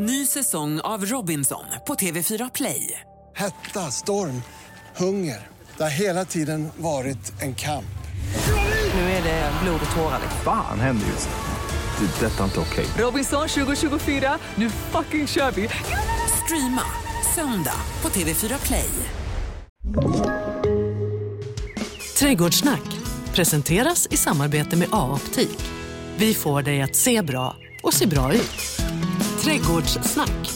Ny säsong av Robinson på TV4 Play. Hetta, storm, hunger. Det har hela tiden varit en kamp. Nu är det blod och tårar. Fan händer just nu. Det. är Detta är inte okej. Robinson 2024, nu fucking kör vi! Streama söndag på TV4 Play. Trädgårdssnack presenteras i samarbete med A-optik. Vi får dig att se bra och se bra ut. Trädgårdssnack.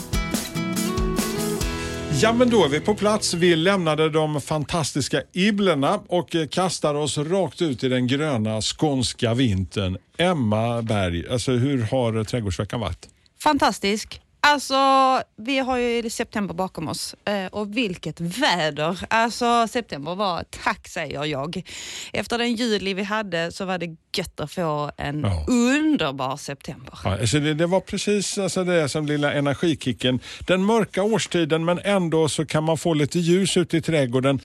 Ja, men då är vi på plats. Vi lämnade de fantastiska Ibblerna och kastar oss rakt ut i den gröna skånska vintern. Emma Berg, alltså hur har trädgårdsveckan varit? Fantastisk. Alltså, vi har ju september bakom oss eh, och vilket väder. Alltså, september var, tack säger jag. Efter den juli vi hade så var det gött att få en Ja. underbar september. Ja, alltså det, det var precis alltså det som lilla energikicken. Den mörka årstiden men ändå så kan man få lite ljus ute i trädgården.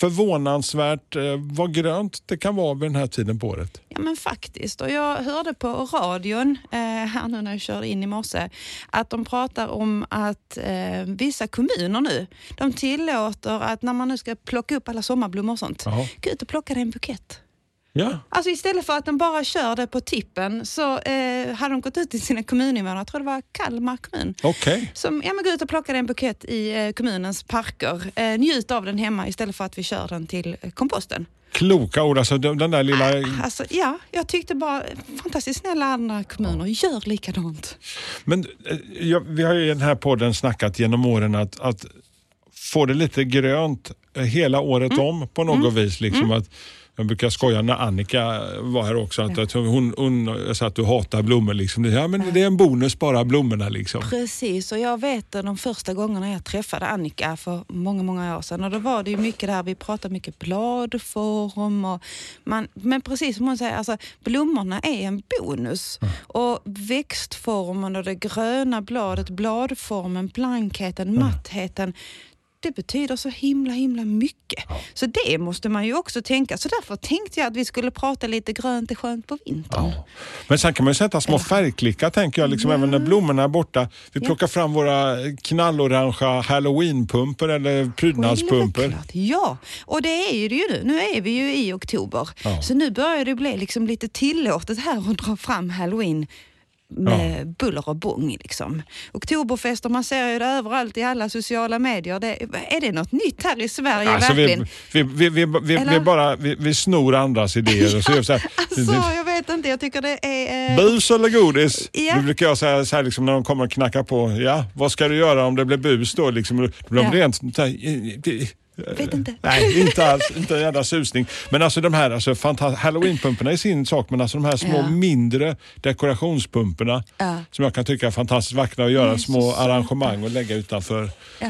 Förvånansvärt eh, vad grönt det kan vara vid den här tiden på året. Ja men faktiskt. Och jag hörde på radion eh, här nu när jag körde in i morse att de pratar om att eh, vissa kommuner nu, de tillåter att när man nu ska plocka upp alla sommarblommor och sånt, Jaha. gå ut och plocka i en bukett. Ja, Alltså istället för att de bara kör det på tippen så eh, hade de gått ut till sina kommuninvånare, jag tror det var Kalmar kommun, okej. som ja, men gå ut och plocka en bukett i eh, kommunens parker. Eh, njut av den hemma istället för att vi kör den till eh, komposten. Kloka ord. Alltså den där lilla... Alltså, ja, jag tyckte bara fantastiskt snälla andra kommuner, gör likadant. Men eh, ja, vi har ju i den här podden snackat genom åren att, att få det lite grönt eh, hela året Mm. om på något vis. Liksom att, jag brukar skoja när Annika var här också, att, att hon, hon sa att du hatar blommor. Liksom. Ja, men det är en bonus bara blommorna. Liksom. Precis, och jag vet de första gångerna jag träffade Annika för många, många år sedan och då var det ju mycket där, vi pratade mycket bladform och man, men precis som hon säger, alltså, blommorna är en bonus och växtformen och det gröna bladet, bladformen, blankheten, mattheten det betyder så himla, himla mycket. Så det måste man ju också tänka. Så därför tänkte jag att vi skulle prata lite grönt är skönt på vintern. Ja. Men sen kan man ju sätta små färgklickar tänker jag, liksom, även när blommorna är borta. Vi plockar fram våra knallorangea halloweenpumpor eller prydnadspumpor. Ja, och det är ju det ju nu. Nu är vi ju i oktober. Ja. Så nu börjar det bli liksom lite tillåtet här att dra fram halloween med buller och bång. Liksom. Oktoberfester, man ser ju det överallt i alla sociala medier. Det, är det något nytt här i Sverige Alltså, verkligen? vi, vi, vi, vi, vi, bara, vi, vi snor andras idéer och så gör så här. Alltså, jag vet inte, jag tycker det är... eh, Bus eller godis? Ja. Det brukar jag säga så här, liksom, när de kommer och knackar på. Ja, vad ska du göra om det blir bus då? Liksom, då blir de Ja. rent så här, det- Vet inte. Nej, inte alls. Inte en jävla susning. Men alltså de här alltså, halloweenpumporna är sin sak, men alltså de här små Ja. mindre dekorationspumporna Ja. som jag kan tycka är fantastiskt vackra att göra små arrangemang och lägga utanför. Ja.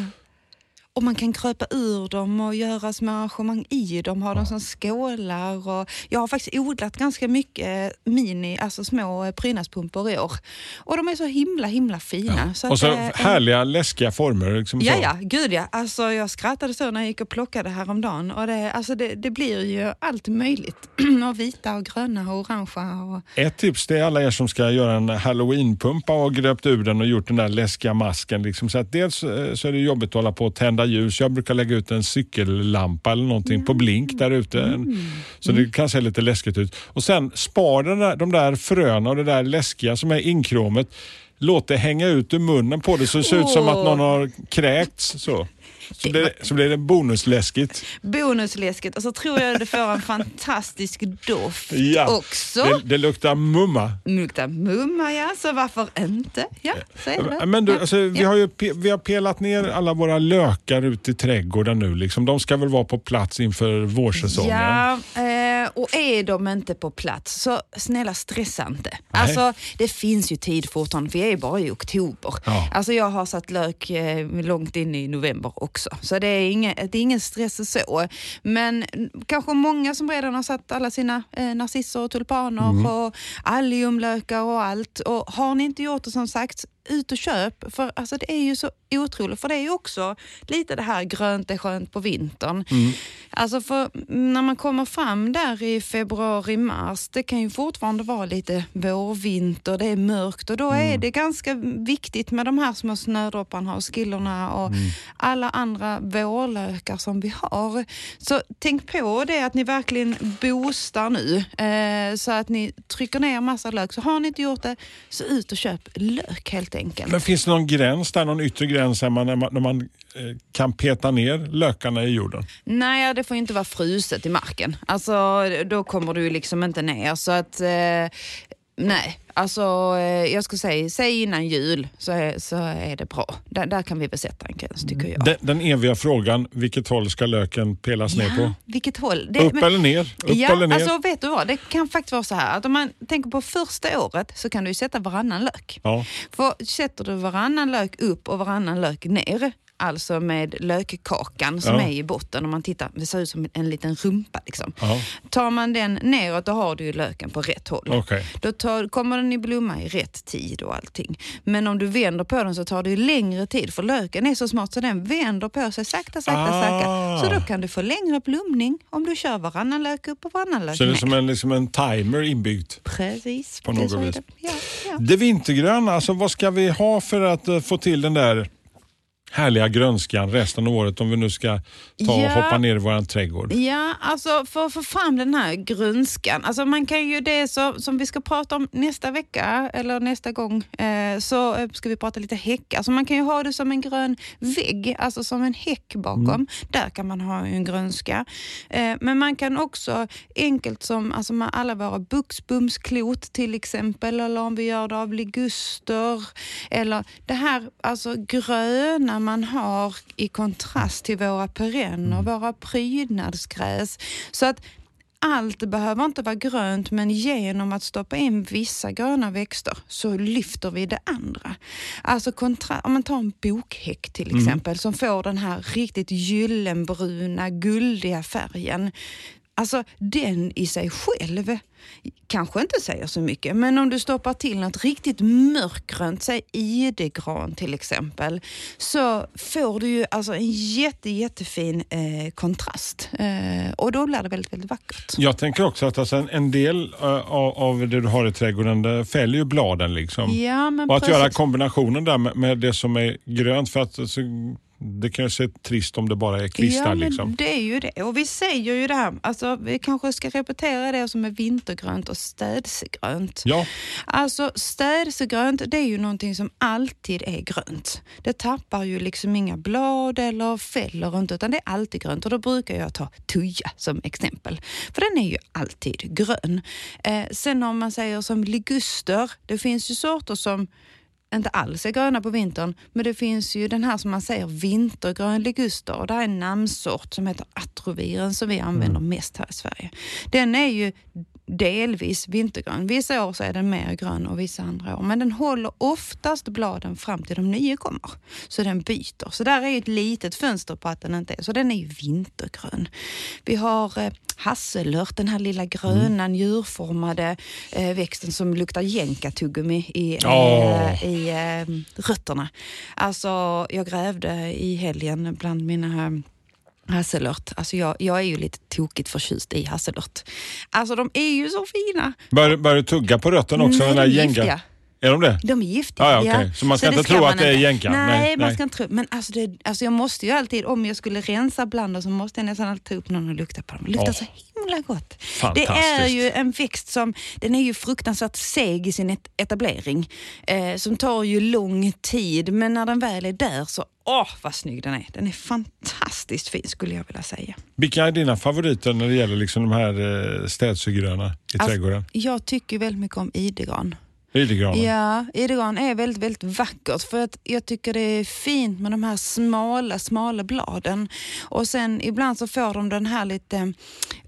Och man kan kröpa ur dem och göra små arrangemang i dem, ha dem som skålar. Och jag har faktiskt odlat ganska mycket mini, alltså små eh, prydnadspumpor i år. Och de är så himla, himla fina. Så och så eh, härliga läskiga former. Liksom Ja, ja, gud ja. Alltså, jag skrattade så när jag gick och plockade häromdagen. Och det, alltså, det, det blir ju allt möjligt. och vita och gröna och orangea. Och, Ett tips det är alla er som ska göra en halloweenpumpa och gröpt ur den och gjort den där läskiga masken. Liksom. Så att dels eh, så är det jobbigt att hålla på och tända ljus. Jag brukar lägga ut en cykellampa eller någonting på blink där ute. En- Så det kan se lite läskigt ut. Och sen spar den där, de där fröna och det där läskiga som är inkromet. Låt det hänga ut ur munnen på det så det ser ut som att någon har kräkts. Så, så, blir, det, så blir det bonusläskigt. bonusläsket. Och så tror jag det får en fantastisk doft Ja, också. Det, det luktar mumma. Luktar mumma, ja. Så varför inte? Ja, så är det. Men du, alltså, vi, har ju vi har pelat ner alla våra lökar ute i trädgården nu. Liksom. De ska väl vara på plats inför vårsäsongen? Ja, eh, och är de inte på plats så snälla stressa inte. Alltså, det finns ju tid fortfarande, vi är ju bara i oktober. Ja. Alltså, jag har satt lök eh, långt in i november också, så det är, ingen, det är ingen stress så. Men kanske många som redan har satt alla sina eh, narcisser och tulpaner Mm. och alliumlökar och allt. Och har ni inte gjort det som sagt, ut och köp. För alltså, det är ju så otroligt. För det är ju också lite det här grönt är skönt på vintern. Mm. Alltså för när man kommer fram där i februari, mars, det kan ju fortfarande vara lite vårvinter, det är mörkt och då är Mm. det ganska viktigt med de här små snödropparna och skillorna och Mm. alla andra vårlökar som vi har. Så tänk på det att ni verkligen boostar nu eh, så att ni trycker ner massa lök. Så har ni inte gjort det, så ut och köp lök helt enkelt. Men finns det någon gräns där, någon yttre gräns när man, när man kan peta ner lökarna i jorden? Nej, det får inte vara fruset i marken. Alltså, då kommer du liksom inte ner. Så att, eh, nej, alltså eh, jag skulle säga, säg innan jul så är, så är det bra. Där, där kan vi väl sätta en gräns tycker jag. Den, den eviga frågan, vilket håll ska löken pelas ner på? vilket håll? Det, Upp men- eller ner? Upp ja, eller ner? alltså vet du vad? Det kan faktiskt vara så här att om man tänker på första året så kan du sätta varannan lök. Ja. För sätter du varannan lök upp och varannan lök ner, alltså med lökkakan som Ja. är i botten, om man tittar, det ser ut som en liten rumpa liksom. Ja. Tar man den neråt då har du ju löken på rätt håll. Okej. Då tar, kommer den i blomma i rätt tid och allting. Men om du vänder på den så tar det längre tid för löken är så smart så den vänder på sig sakta, sakta, Ah. sakta. Så då kan du få längre blomning om du kör varannan lök upp och varannan lök Så det är som en, liksom en timer inbyggd. Precis. på något vis. det. Ja, ja. Det vintergröna, alltså vad ska vi ha för att eh, få till den där härliga grönskan resten av året om vi nu ska ta och Ja. hoppa ner i våran trädgård? Ja, alltså för att få fram den här grönskan. Alltså man kan ju det så, som vi ska prata om nästa vecka eller nästa gång eh, så eh, ska vi prata lite häck. Alltså man kan ju ha det som en grön vägg, alltså som en häck bakom. Där kan man ha en grönska. Eh, men man kan också enkelt som alltså med alla våra buxbomsklot till exempel eller om vi gör det av liguster eller det här alltså gröna man har i kontrast till våra perenner, våra prydnadsgräs. Så att allt behöver inte vara grönt men genom att stoppa in vissa gröna växter så lyfter vi det andra. Alltså kontra- om man tar en bokhäck till exempel som får den här riktigt gyllenbruna, guldiga färgen. Alltså den i sig själv kanske inte säger så mycket, men om du stoppar till något riktigt mörkgrönt, säg idegran till exempel, så får du ju alltså en jätte, jättefin eh, kontrast. Eh, och då blir det väldigt, väldigt vackert. Jag tänker också att alltså en, del av, av det du har i trädgården det fäller ju bladen. Liksom. Ja, men och att precis. göra kombinationen där med, med det som är grönt för att alltså, det kan ju se trist om det bara är kvistar. Ja, men liksom. det är ju det. Och vi säger ju det här, alltså, vi kanske ska repetera det som är vintergrönt och städsegrönt. Ja, Alltså städsegrönt, det är ju någonting som alltid är grönt. Det tappar ju liksom inga blad eller fäller inte, utan det är alltid grönt. Och då brukar jag ta tuja som exempel, för den är ju alltid grön. Eh, sen om man säger som liguster, det finns ju sorter som inte alls är gröna på vintern, men det finns ju den här som man säger vintergrön liguster och det är en namnsort som heter atroviren som vi använder mest här i Sverige. Den är ju delvis vintergrön. Vissa år så är den mer grön och vissa andra år. Men den håller oftast bladen fram till de nya kommer. Så den byter. Så där är ett litet fönster på att den inte är. Så den är ju vintergrön. Vi har eh, hasselört, den här lilla gröna njurformade eh, växten som luktar jänkartuggummi i, eh, Åh. i eh, rötterna. Alltså, jag grävde i helgen bland mina eh, Hasselört. Alltså jag, jag är ju lite tokigt förtjust i hasselört. Alltså de är ju så fina. bör, bör du tugga på rötterna också? Nej, den där de är gänga- giftiga. Är de det? De är giftiga. Ja, ja, okej. Så man ska inte ska tro att det är inte. jänka? Nej, Nej, man ska inte tro. Men alltså, det, alltså jag måste ju alltid, om jag skulle rensa bland dem så måste jag nästan alltid ta upp någon och lukta på dem. Det luktar Åh. så himla gott. Det är ju en växt som, den är ju fruktansvärt seg i sin et- etablering. Eh, som tar ju lång tid, men när den väl är där så, åh vad snygg den är. Den är fantastiskt fin skulle jag vilja säga. Vilka är dina favoriter när det gäller liksom de här eh, städsugröna i Alltså, trädgården? Jag tycker väldigt mycket om idegran. Idegranen? Ja, idegran är väldigt, väldigt vackert för att jag tycker det är fint med de här smala, smala bladen. Och sen ibland så får de den här lite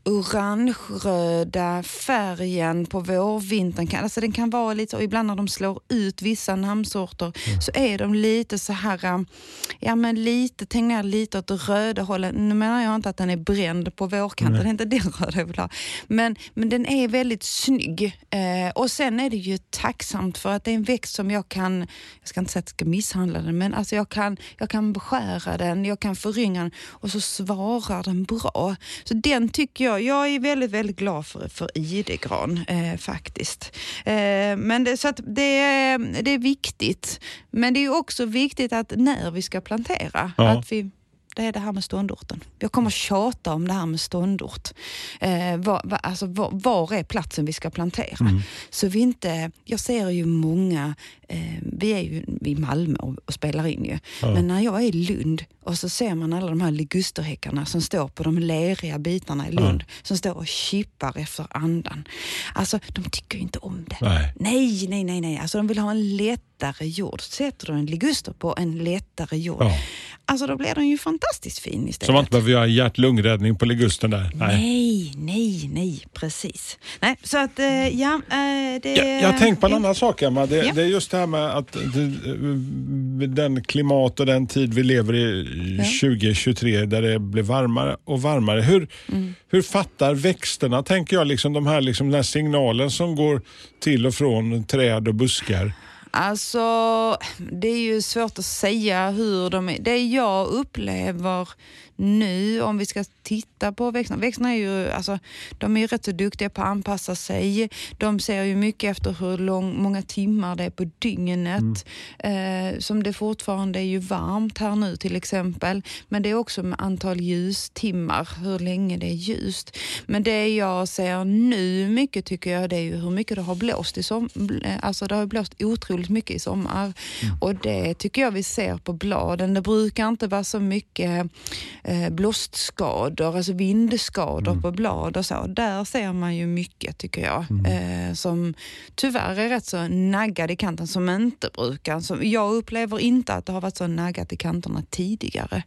orange-röda färgen på vårvintern. Kan- Alltså den kan vara lite, och ibland när de slår ut vissa namnsorter så är de lite så här, um, ja men lite, tänk ner lite åt det röda hållet. Nu menar jag inte att den är bränd på vårkanten, det är inte den röda jag vill ha. Men, men den är väldigt snygg. Eh, och sen är det ju tacksamt för att det är en växt som jag kan, jag ska inte säga att jag ska misshandla den, men alltså jag kan, jag kan beskära den, jag kan förynga den och så svarar den bra. Så den tycker jag, jag är väldigt, väldigt glad för, för idegran eh, faktiskt. Eh, men det, så det, är, det är viktigt. Men det är också viktigt att när vi ska plantera, Ja. att vi det är det här med ståndorten. Jag kommer tjata om det här med ståndort. Eh, var, var, alltså, var, var är platsen vi ska plantera? Så vi inte, jag ser ju många, eh, vi är ju i Malmö och, och spelar in ju, men när jag är i Lund och så ser man alla de här ligusterhäckarna som står på de leriga bitarna i Lund, som står och kippar efter andan. Alltså, de tycker ju inte om det. Nej. Nej, nej, nej, nej. Alltså de vill ha en lättare jord. Sätter du en liguster på en lättare jord, Ja. Alltså då blir den ju fantastiskt fin istället. Så man inte behöver göra hjärt-lungräddning på ligusten där. Nej. Nej, nej, nej, precis. Nej, så att eh, ja, eh, det... Jag, jag har tänkt på en annan sak Emma. Det, Ja. det är just det här med att det, den klimat och den tid vi lever i Ja. 2023 där det blir varmare och varmare. Hur, Mm. hur fattar växterna, tänker jag, liksom de här, liksom den här signalen som går till och från träd och buskar? Alltså, det är ju svårt att säga hur de är. Det jag upplever nu, om vi ska titta på växterna. Växterna är ju, alltså, de är ju rätt så duktiga på att anpassa sig. De ser ju mycket efter hur lång, många timmar det är på dygnet. Eh, som det fortfarande är ju varmt här nu till exempel. Men det är också med antal ljustimmar, hur länge det är ljust. Men det jag ser nu mycket tycker jag, det är ju hur mycket det har blåst i som, Alltså det har blåst otroligt mycket i sommar. Och det tycker jag vi ser på bladen. Det brukar inte vara så mycket eh, blåstskador, alltså vindskador på blad och så. Där ser man ju mycket tycker jag. Eh, som tyvärr är rätt så naggade i kanten som inte brukar. Som, jag upplever inte att det har varit så naggat i kanterna tidigare.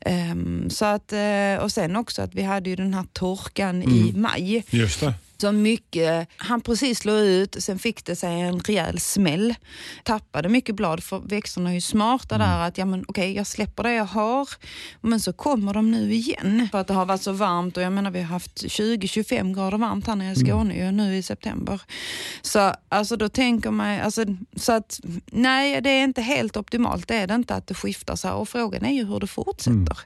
Ehm, så att, eh, och sen också att vi hade ju den här torkan i maj. Just det. Så mycket, han precis slog ut, sen fick det sig en rejäl smäll. Tappade mycket blad för växterna är ju smarta där att ja men okej jag släpper det jag har men så kommer de nu igen. För att det har varit så varmt och jag menar vi har haft 20-25 grader varmt här nere i Skåne ju nu i september. Så alltså då tänker man, alltså, så att nej det är inte helt optimalt, det är det inte att det skiftar så här och frågan är ju hur det fortsätter.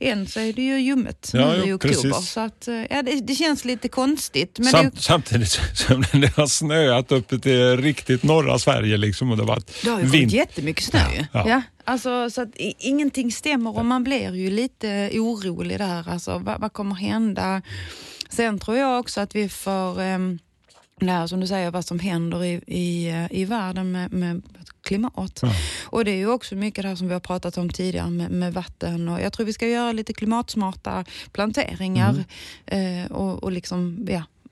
Än så är det ju ljummet Ja, nu i oktober precis. så att eh, ja, det, det känns lite konstigt. Men det Samt, samtidigt som det har snöat uppe till riktigt norra Sverige. Liksom, och det varit Det har ju vind- varit jättemycket snö ju. Ja. Ja. Alltså, så att ingenting stämmer och man blir ju lite orolig där. Alltså, vad, vad kommer hända? Sen tror jag också att vi får um, lära som du säger vad som händer i, i, eh, i världen med, med klimat. Och det är ju också mycket det här som vi har pratat om tidigare med, med vatten och jag tror vi ska göra lite klimatsmarta planteringar eh, och, och liksom, ja,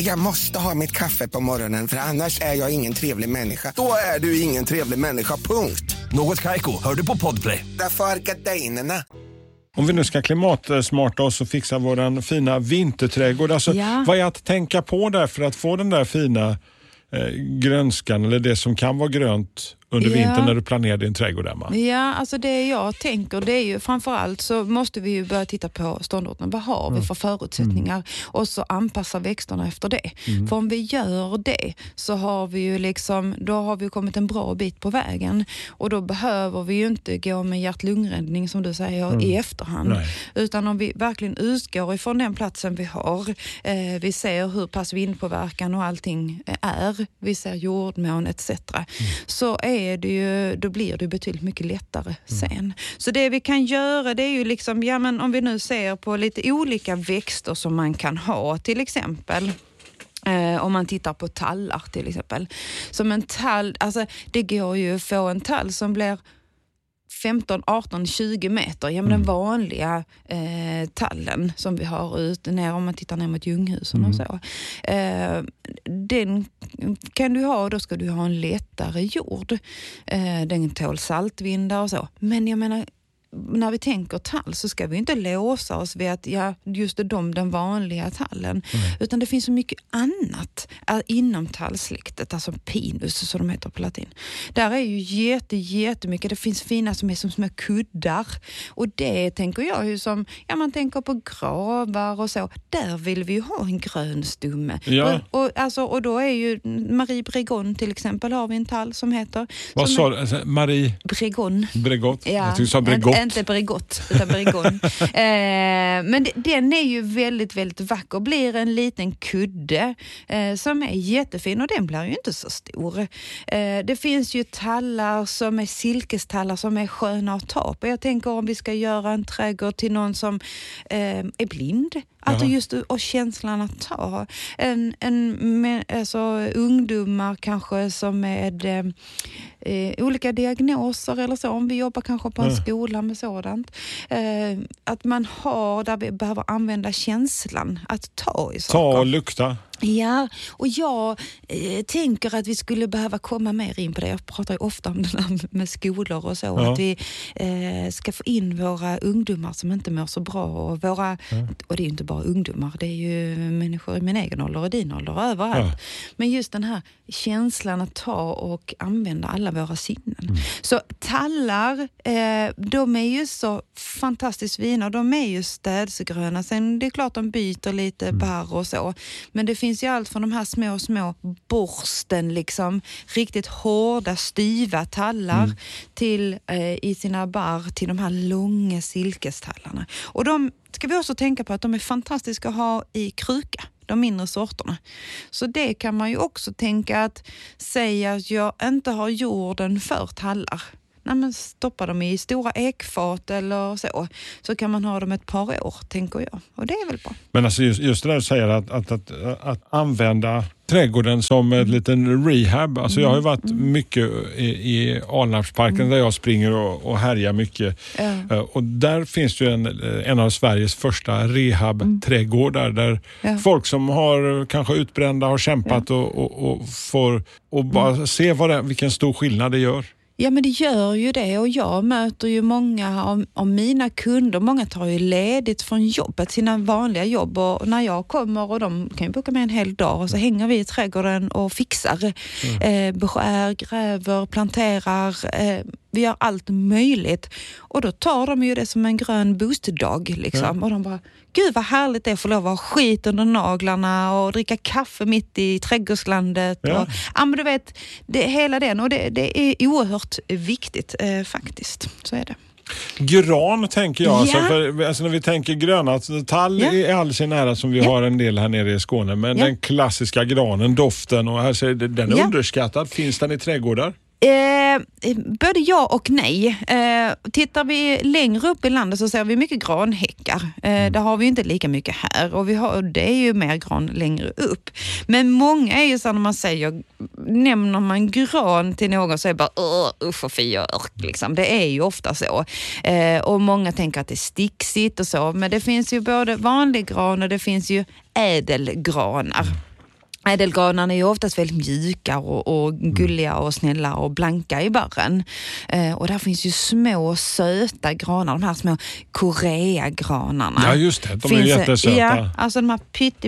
Jag måste ha mitt kaffe på morgonen för annars är jag ingen trevlig människa. Då är du ingen trevlig människa, punkt. Något Kaiko, hör du på Podplay. Därför är gardinerna. Om vi nu ska klimatsmarta oss och fixa vår fina vinterträdgård. Alltså, Ja. Vad är att tänka på där för att få den där fina eh, grönskan eller det som kan vara grönt under Ja. vintern när du planerar din trädgård, Emma? Ja, alltså det jag tänker det är ju framförallt så måste vi ju börja titta på ståndorten. Vad har vi för förutsättningar? Och så anpassa växterna efter det. För om vi gör det så har vi ju liksom, då har vi kommit en bra bit på vägen. Och då behöver vi ju inte gå med hjärt-lungräddning som du säger i efterhand. Nej. Utan om vi verkligen utgår ifrån den platsen vi har. Eh, vi ser hur pass vindpåverkan och allting är. Vi ser jordmån etc. Så är det ju, då blir det betydligt mycket lättare sen. Så det vi kan göra det är ju liksom, ja men om vi nu ser på lite olika växter som man kan ha till exempel Eh, om man tittar på tallar till exempel. Som en tall, alltså det går ju att få en tall som blir 15, 18, 20 meter. Ja, men Den vanliga eh, tallen som vi har ute ner, om man tittar ner mot Ljunghusen och så. Eh, den kan du ha, då ska du ha en lättare jord. Eh, den tål saltvindar och så. Men jag menar, när vi tänker tall så ska vi inte låsa oss vid att ja, just de, den vanliga tallen. Utan det finns så mycket annat inom tallsläktet, alltså pinus som de heter på latin. Där är ju jätte, jättemycket, det finns fina som är som små kuddar. Och det tänker jag ju som, ja man tänker på gravar och så, där vill vi ju ha en grön stumme. Ja. Och, och, alltså, och då är ju Marie Bregon till exempel har vi en tall som heter. Vad sa du? Alltså, Marie Bregon. Bregott? Ja, Jag tyckte du sa Bregott. Inte, inte Bregott, utan Bregon. eh, men den är ju väldigt, väldigt vacker. Blir en liten kudde eh, som är jättefin och den blir ju inte så stor. Eh, det finns ju tallar som är silkestallar som är sköna att ta på. Jag tänker om vi ska göra en trädgård till någon som eh, är blind. Alltså just och känslan att ta. En, en, med, alltså, ungdomar kanske som med eh, eh, olika diagnoser eller så, om vi jobbar kanske på en skola med sådant. Eh, att man har, där vi behöver använda känslan att ta i saker. Ta och lukta. Ja, och jag eh, tänker att vi skulle behöva komma mer in på det. Jag pratar ju ofta om det här med skolor och så. Ja. Att vi eh, ska få in våra ungdomar som inte mår så bra. Och, våra, och det är ju inte bara ungdomar, det är ju människor i min egen ålder och din ålder överallt. Ja. Men just den här känslan att ta och använda alla våra sinnen. Så tallar, eh, de är ju så fantastiskt fina de är ju städsgröna. Sen det är klart de byter lite barr och så. Men det finns ju allt från de här små, små borsten, liksom, riktigt hårda, styva tallar till eh, i sina barr till de här långa silkestallarna. Och de ska vi också tänka på att de är fantastiska att ha i kruka de mindre sorterna. Så det kan man ju också tänka att säga att jag inte har jorden för tallar. Nej, men stoppa dem i stora ekfat eller så, så kan man ha dem ett par år, tänker jag. Och det är väl bra. Men alltså just, just det där du säger att, att, att, att använda trädgården som en liten rehab. Alltså jag har ju varit mycket i, i Alnarpsparken där jag springer och, och härjar mycket. Ja. Eh, Och där finns det ju en, en av Sveriges första rehabträdgårdar där Ja. folk som har kanske utbrända har kämpat och, och, och får och bara se vad det, vilken stor skillnad det gör. Ja, men det gör ju det och jag möter ju många av, av mina kunder. Många tar ju ledigt från jobbet, sina vanliga jobb och när jag kommer och de kan ju boka med en hel dag och så hänger vi i trädgården och fixar. Eh, beskär, gräver, planterar. Eh, vi gör allt möjligt och då tar de ju det som en grön boostdag liksom. Och de bara, gud vad härligt det är att få lov att ha skit under naglarna och dricka kaffe mitt i trädgårdslandet. Ja. Och, ja, men du vet, det, hela den och det, det är oerhört viktigt eh, faktiskt. Så är det. Gran tänker jag. Alltså, Ja. för, alltså när vi tänker gröna, alltså, tall Ja. är all sin ära som vi Ja. har en del här nere i Skåne. Men Ja. den klassiska granen, doften och här den är underskattad. Finns den i trädgårdar? Eh, både ja och nej. Eh, tittar vi längre upp i landet så ser vi mycket granhäckar. Eh, Där har vi inte lika mycket här och vi har, och det är ju mer gran längre upp. Men många är ju så när man säger, nämner man gran till någon så är det bara "Åh, usch och fy och örk. Liksom. Det är ju ofta så. Eh, och många tänker att det är sticksigt och så, men det finns ju både vanlig gran och det finns ju ädelgranar. Ädelgranarna är ju oftast väldigt mjuka och, och gulliga och snälla och blanka i barren. Eh, och där finns ju små söta granar, de här små Koreagranarna. Ja just det, de är Finns- jättesöta. Ja, alltså de här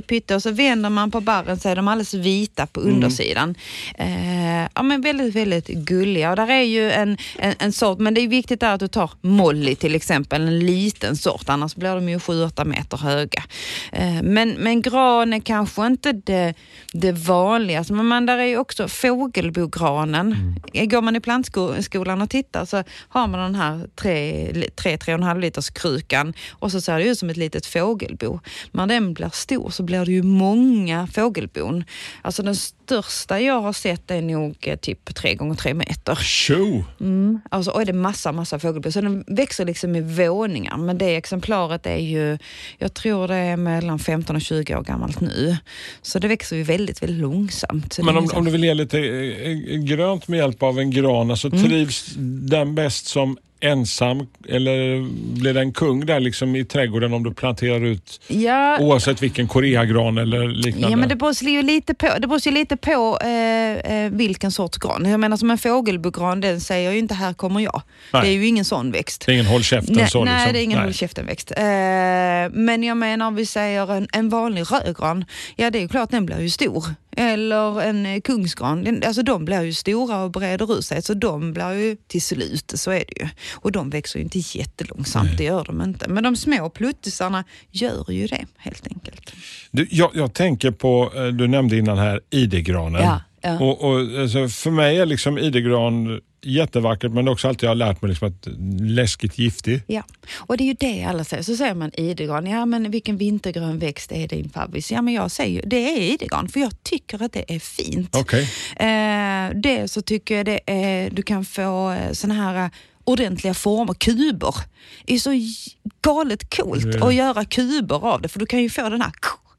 pytte och så vänder man på barren så är de alldeles vita på Mm. undersidan. Eh, ja, men väldigt, väldigt gulliga. Och där är ju en, en, en sort, men det är viktigt där att du tar Molly till exempel, en liten sort, annars blir de ju 7-8 meter höga. Eh, men, men gran är kanske inte det, det vanligaste, men man, där är ju också fågelbogranen. Går man i plantskolan och tittar så har man den här 3-3,5 liters krukan och så ser det ut som ett litet fågelbo. När den blir stor så blir det ju många fågelbon. Alltså den största jag har sett är nog eh, typ tre gånger tre meter. Tjo! Mm. Alltså, och är det massa, massa fågelbo. Så den växer liksom i våningar. Men det exemplaret är ju, jag tror det är mellan 15 och 20 år gammalt nu. Så det växer ju väldigt, väldigt långsamt. Men om, så- om du vill ge lite eh, grönt med hjälp av en gran, alltså Mm. trivs den bäst som ensam eller blir det en kung där liksom i trädgården om du planterar ut ja, oavsett vilken koreagran eller liknande? Ja, men det beror ju lite på, det beror lite på eh, eh, vilken sorts gran. Jag menar som en fågelbogran, den säger ju inte här kommer jag. Nej. Det är ju ingen sån växt. Det är ingen håll käften nej, så nej, liksom? det är ingen håll käften-växt. Eh, men jag menar om vi säger en, en vanlig rödgran, ja det är ju klart den blir ju stor. Eller en eh, kungsgran, alltså de blir ju stora och breder ut sig så de blir ju till slut, så är det ju. Och de växer ju inte jättelångsamt, det gör de inte. Men de små pluttisarna gör ju det helt enkelt. Du, jag, jag tänker på, eh, du nämnde innan här idegranen. Ja, ja. Och, och, alltså, för mig är liksom idegran jättevackert men det är också alltid jag har lärt mig liksom att läskigt giftig. Ja, och det är ju det alla säger. Så säger man idegran. Ja, men vilken vintergrön växt är din favorit? Ja, men jag säger ju det är idegran för jag tycker att det är fint. Okej. Eh, det så tycker jag det är, du kan få eh, såna här eh, ordentliga former, kuber. Det är så galet coolt Ja. att göra kuber av det för du kan ju få den här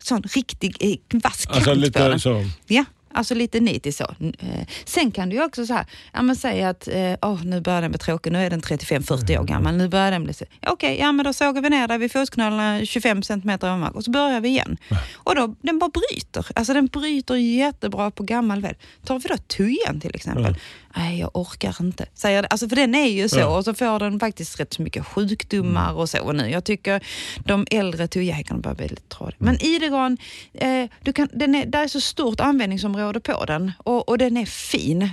sån riktig eh, vass kant Alltså på lite den. så. Ja, alltså lite nitigt så. Eh, Sen kan du ju också så här, ja men säg att åh, nu börjar den bli tråkig, nu är den 35-40 år gammal, nu börjar den bli Okej, ja men då sågar vi ner där vid fotknölarna 25 centimeter över mark och så börjar vi igen. Och då, den bara bryter. Alltså den bryter jättebra på gammal ved. Tar vi då tujan till exempel. Nej, jag orkar inte. Säger. Alltså för den är ju så Ja. och så får den faktiskt rätt så mycket sjukdomar och så nu. Jag tycker de äldre tujahäckarna börjar bli lite tradiga. Men idegran, eh, du kan, den är, där är så stort användningsområde på den och, och den är fin. Eh,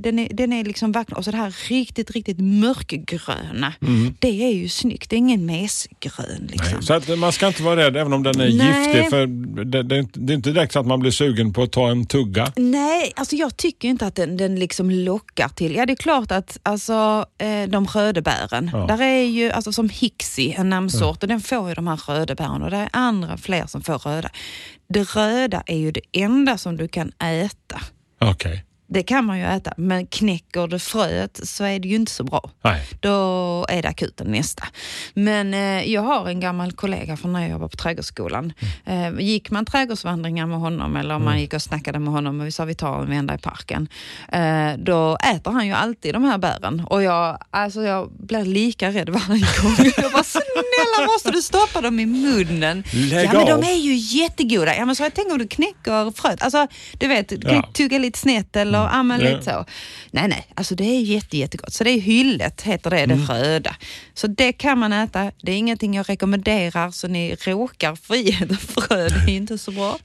den, är, den är liksom verkligen, och så det här riktigt, riktigt mörkgröna. Det är ju snyggt. Det är ingen mesgrön liksom. Så att man ska inte vara rädd även om den är Nej. giftig för det, det, är inte- det är inte direkt så att man blir sugen på att ta en tugga. Nej, alltså jag tycker inte att den, den liksom lockar till. Ja, det är klart att alltså, eh, de röda bären, Ja. där är ju alltså som Hixi, en namnsort, och den får ju de här röda bären och det är andra fler som får röda. Det röda är ju det enda som du kan äta. Okej. Det kan man ju äta, men knäcker du fröet så är det ju inte så bra. Nej. Då är det akuten nästa. Men eh, jag har en gammal kollega från när jag jobbade på trädgårdsskolan. Eh, gick man trädgårdsvandringar med honom eller om man gick och snackade med honom och vi sa vi tar en vända i parken. Eh, då äter han ju alltid de här bären och jag, alltså jag blir lika rädd varje gång. Jag bara snälla måste du stoppa dem i munnen? Lägg ja men av. de är ju jättegoda. Ja men så jag tänker om du knäcker fröet. Alltså du vet, Ja. tugga lite snett eller ja, men Ja. lite så. Nej, nej, alltså det är jätte, jättegott. Så det är hyllet, heter det, det Mm. röda. Så det kan man äta. Det är ingenting jag rekommenderar, så ni råkar få i er frö. Det är inte så bra.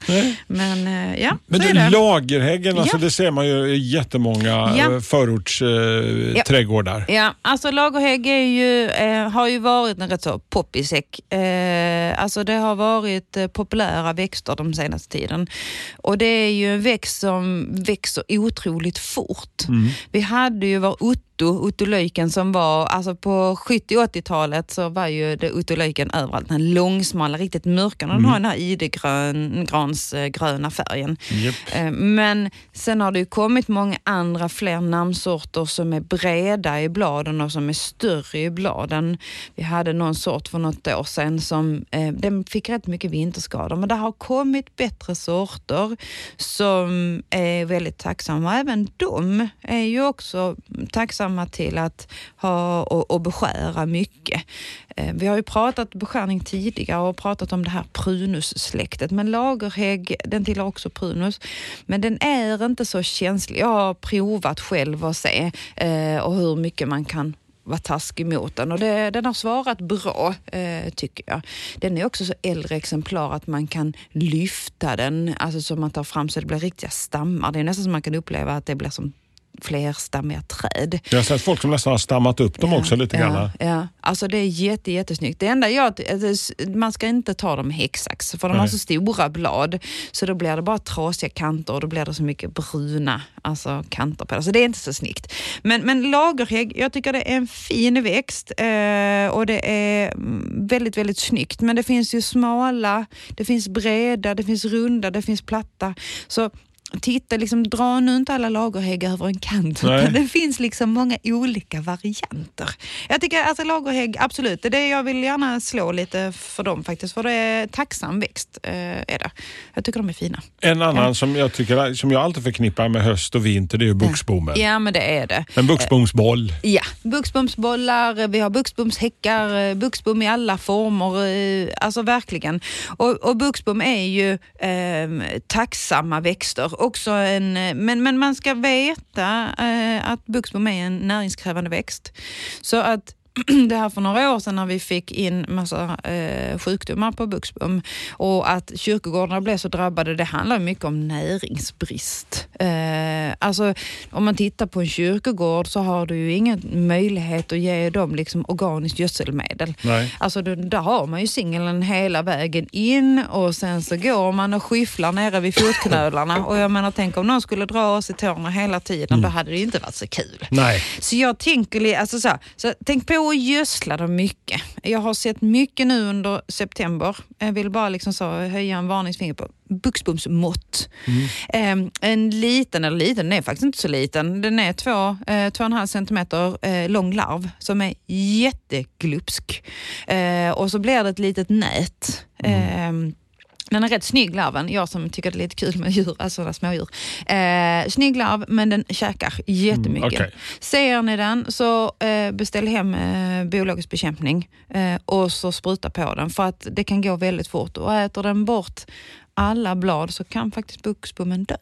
Men eh, ja, Men så du, är det. lagerhäggen, alltså, det ser man ju i jättemånga Ja. förortsträdgårdar. Eh, trädgårdar. Ja, alltså lagerhägg är ju, eh, har ju varit en rätt så poppis häck. Eh, alltså det har varit eh, populära växter de senaste tiden. Och det är ju en växt som växer otroligt fort. Vi hade ju vår Otto, Otto-löjken som var, alltså på 70-80-talet så var ju det Otto-löjken överallt. Den långsmala, riktigt mörka. Den har den här idegransgröna färgen. Japp. Eh, Men sen har det ju kommit många andra fler namnsorter som är breda i bladen och som är större i bladen. Vi hade någon sort för något år sedan som eh, den fick rätt mycket vinterskador men det har kommit bättre sorter som är väldigt tacksamma. Även de är ju också tacksamma till att ha och, och beskära mycket. Eh, vi har ju pratat beskärning tidigare och pratat om det här prunussläktet men lagerhägg den tillhör också prunus men den är inte så känslig. Jag har provat själv och se eh, och hur mycket man kan vara taskig mot den och det, den har svarat bra eh, tycker jag. Den är också så äldre exemplar att man kan lyfta den, alltså så man tar fram så det blir riktiga stammar. Det är nästan som man kan uppleva att det blir som flerstammiga träd. Jag har sett folk som nästan har stammat upp dem också lite ja, grann. Ja, alltså det är jätte, jättesnyggt. Det enda jag, alltså, man ska inte ta dem häcksax för de har Nej. så stora blad så då blir det bara trasiga kanter och då blir det så mycket bruna alltså, kanter på det. Så det är inte så snyggt. Men, men lagerhägg, jag tycker det är en fin växt eh, och det är mm, väldigt, väldigt snyggt. Men det finns ju smala, det finns breda, det finns runda, det finns platta. Så titta, liksom, dra nu inte alla lagerhägg över en kant. Det finns liksom många olika varianter. Jag tycker alltså lagerhägg, absolut, det är det jag vill gärna slå lite för dem faktiskt. För det är tacksam växt, eh, är det. Jag tycker de är fina. En annan som jag tycker som jag alltid förknippar med höst och vinter det är ju buxbommen. Ja, men det är det. En buxbomsboll. Ja, buxbomsbollar, vi har buxbomshäckar, eh, buxbom i alla former. eh, Alltså verkligen. Och, och buxbom är ju eh, tacksamma växter. Också en, men, men man ska veta eh, att buxbom är en näringskrävande växt. Så att det här för några år sedan när vi fick in massa eh, sjukdomar på buxbom och att kyrkogårdarna blev så drabbade, det handlar mycket om näringsbrist. Eh, alltså om man tittar på en kyrkogård så har du ju ingen möjlighet att ge dem liksom organiskt gödselmedel. Nej. Alltså då, där har man ju singeln hela vägen in och sen så går man och skyfflar nere vid fotknölarna och jag menar tänk om någon skulle dra oss i tårna hela tiden, då hade det ju inte varit så kul. Nej. Så jag tänker, alltså så, här, så tänk på att gödsla dem mycket. Jag har sett mycket nu under september. Jag vill bara liksom så höja en varningsfinger på buxbomsmått. Eh, en liten, eller liten, den är faktiskt inte så liten. Den är två, eh, två och en halv centimeter eh, lång larv som är jätteglupsk. Eh, och så blir det ett litet nät. Eh, den är rätt snygg larven, jag som tycker det är lite kul med djur, alltså smådjur. Eh, snygg larv, men den käkar jättemycket. Mm, okej. Ser ni den så eh, beställ hem eh, biologisk bekämpning eh, och så spruta på den för att det kan gå väldigt fort och äter den bort alla blad så kan faktiskt buxbommen dö.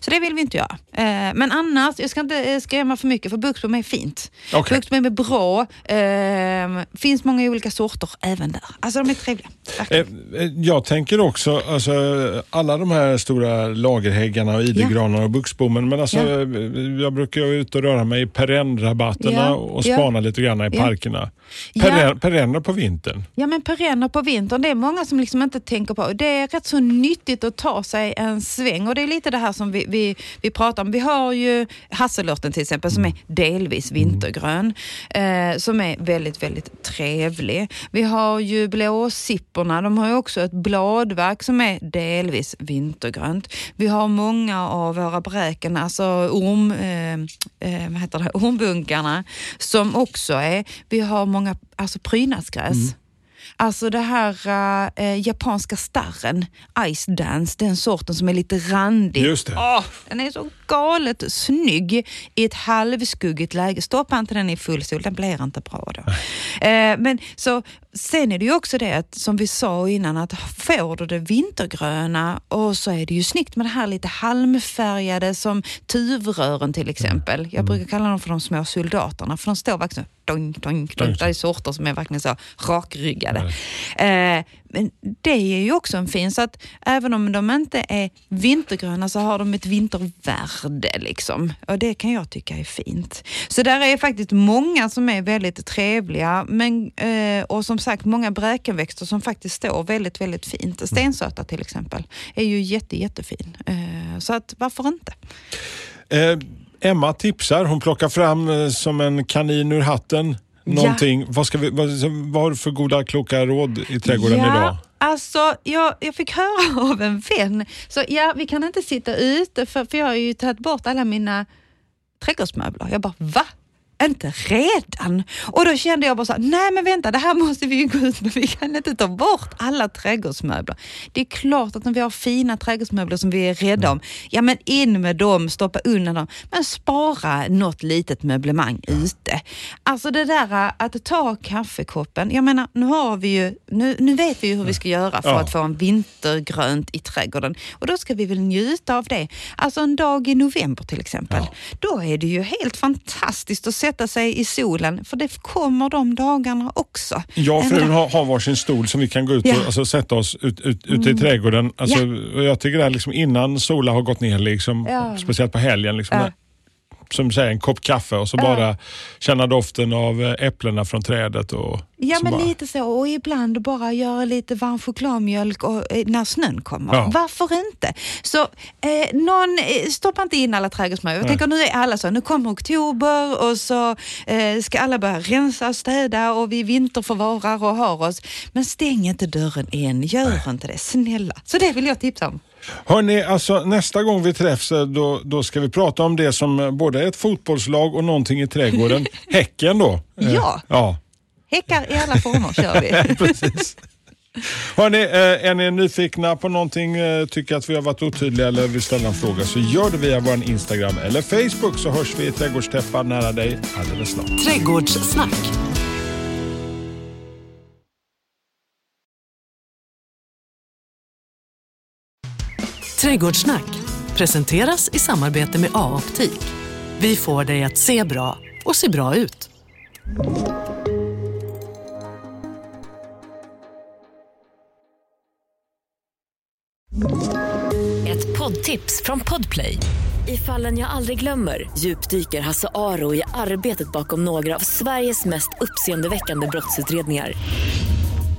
Så det vill vi inte göra. Eh, men annars, jag ska inte eh, skrämma för mycket för buxbom är fint. Okej. Buxbom är bra. Eh, finns många olika sorter även där. Alltså de är trevliga. Eh, eh, Jag tänker också, alltså, alla de här stora lagerhäggarna och idegranarna och buxbommen, men alltså, Ja. eh, jag brukar ju ut och röra mig i perennrabatterna Ja, och ja. spana lite grann i Ja. parkerna. Ja. Perenn, Perenner på vintern. Ja men perenner på vintern, det är många som liksom inte tänker på. Det är rätt så nyttigt att ta sig en sväng och det är lite det här som vi, vi, vi pratar om. Vi har ju hasselörten till exempel som är delvis vintergrön, eh, som är väldigt, väldigt trevlig. Vi har ju blåsipporna, de har ju också ett bladverk som är delvis vintergrönt. Vi har många av våra bräken, alltså orm, eh, eh, vad heter det? ormbunkarna, som också är, vi har många alltså prydnadsgräs. Alltså det här eh, japanska starren, Ice Dance, den sorten som är lite randig. Just det. Åh, den är så galet snygg i ett halvskuggigt läge. Stoppa inte den i full sol, den blir inte bra då. Eh, men så, sen är det ju också det att, som vi sa innan, att får du det vintergröna och så är det ju snyggt med det här lite halmfärgade som tuvrören till exempel. Jag brukar kalla dem för de små soldaterna för de står verkligen doink, doink, doink. Det är sorter som är verkligen så rakryggade. Eh, det är ju också en fin, så att även om de inte är vintergröna så har de ett vintervärde. Liksom. Och det kan jag tycka är fint. Så där är faktiskt många som är väldigt trevliga men, eh, och som sagt många bräkenväxter som faktiskt står väldigt, väldigt fint. Stensöta till exempel är ju jätte, jättefin. Eh, så att varför inte? Eh, Emma tipsar, hon plockar fram eh, som en kanin ur hatten någonting. Vad, ska vi, vad, vad har du för goda kloka råd i trädgården idag? Alltså, jag, jag fick höra av en vän, så ja, vi kan inte sitta ute för, för jag har ju tagit bort alla mina trädgårdsmöbler. Jag bara, va? Inte redan? Och då kände jag bara så nej men vänta, det här måste vi ju gå ut med. Vi kan inte ta bort alla trädgårdsmöbler. Det är klart att när vi har fina trädgårdsmöbler som vi är rädda om, ja men in med dem, stoppa undan dem, men spara något litet möblemang ute. Alltså det där att ta kaffekoppen, jag menar nu har vi ju, nu, nu vet vi ju hur vi ska göra för Ja. att få en vintergrönt i trädgården och då ska vi väl njuta av det. Alltså en dag i november till exempel, då är det ju helt fantastiskt att sätta sig i solen för det kommer de dagarna också. Jag och frun har, har varsin stol som vi kan gå ut Ja. Mm. och alltså, sätta oss ut, ut, ute i trädgården. Alltså, och Jag tycker det här liksom innan solen har gått ner, liksom, Ja. speciellt på helgen, liksom, Ja. Som du säger, en kopp kaffe och så bara känna doften av eh, äpplena från trädet. Och, Ja, men bara, lite så. Och ibland bara göra lite varm chokladmjölk och, eh, när snön kommer. Ja. Varför inte? Så eh, någon, eh, stoppa inte in alla trädgårdsmöbler. Jag Nej. tänker nu är alla så, nu kommer oktober och så eh, ska alla börja rensa och städa och vi vinterförvarar och har oss. Men stäng inte dörren än, gör inte det. Snälla. Så det vill jag tipsa om. Hörni, alltså nästa gång vi träffs eh, då, då ska vi prata om det som eh, både är ett fotbollslag och någonting i trädgården. Häcken då. Eh, Ja. ja. Häckar i alla former kör vi. Precis. Hörni, är ni nyfikna på någonting, tycker att vi har varit otydliga eller vill ställa en fråga så gör det via vår Instagram eller Facebook så hörs vi i Trädgårdstäppar nära dig alldeles snart. Trädgårdssnack. Trädgårdssnack presenteras i samarbete med A-optik. Vi får dig att se bra och se bra ut. Ett poddtips från Podplay. I fallen jag aldrig glömmer djupdyker Hasse Aro i arbetet bakom några av Sveriges mest uppseendeväckande brottsutredningar.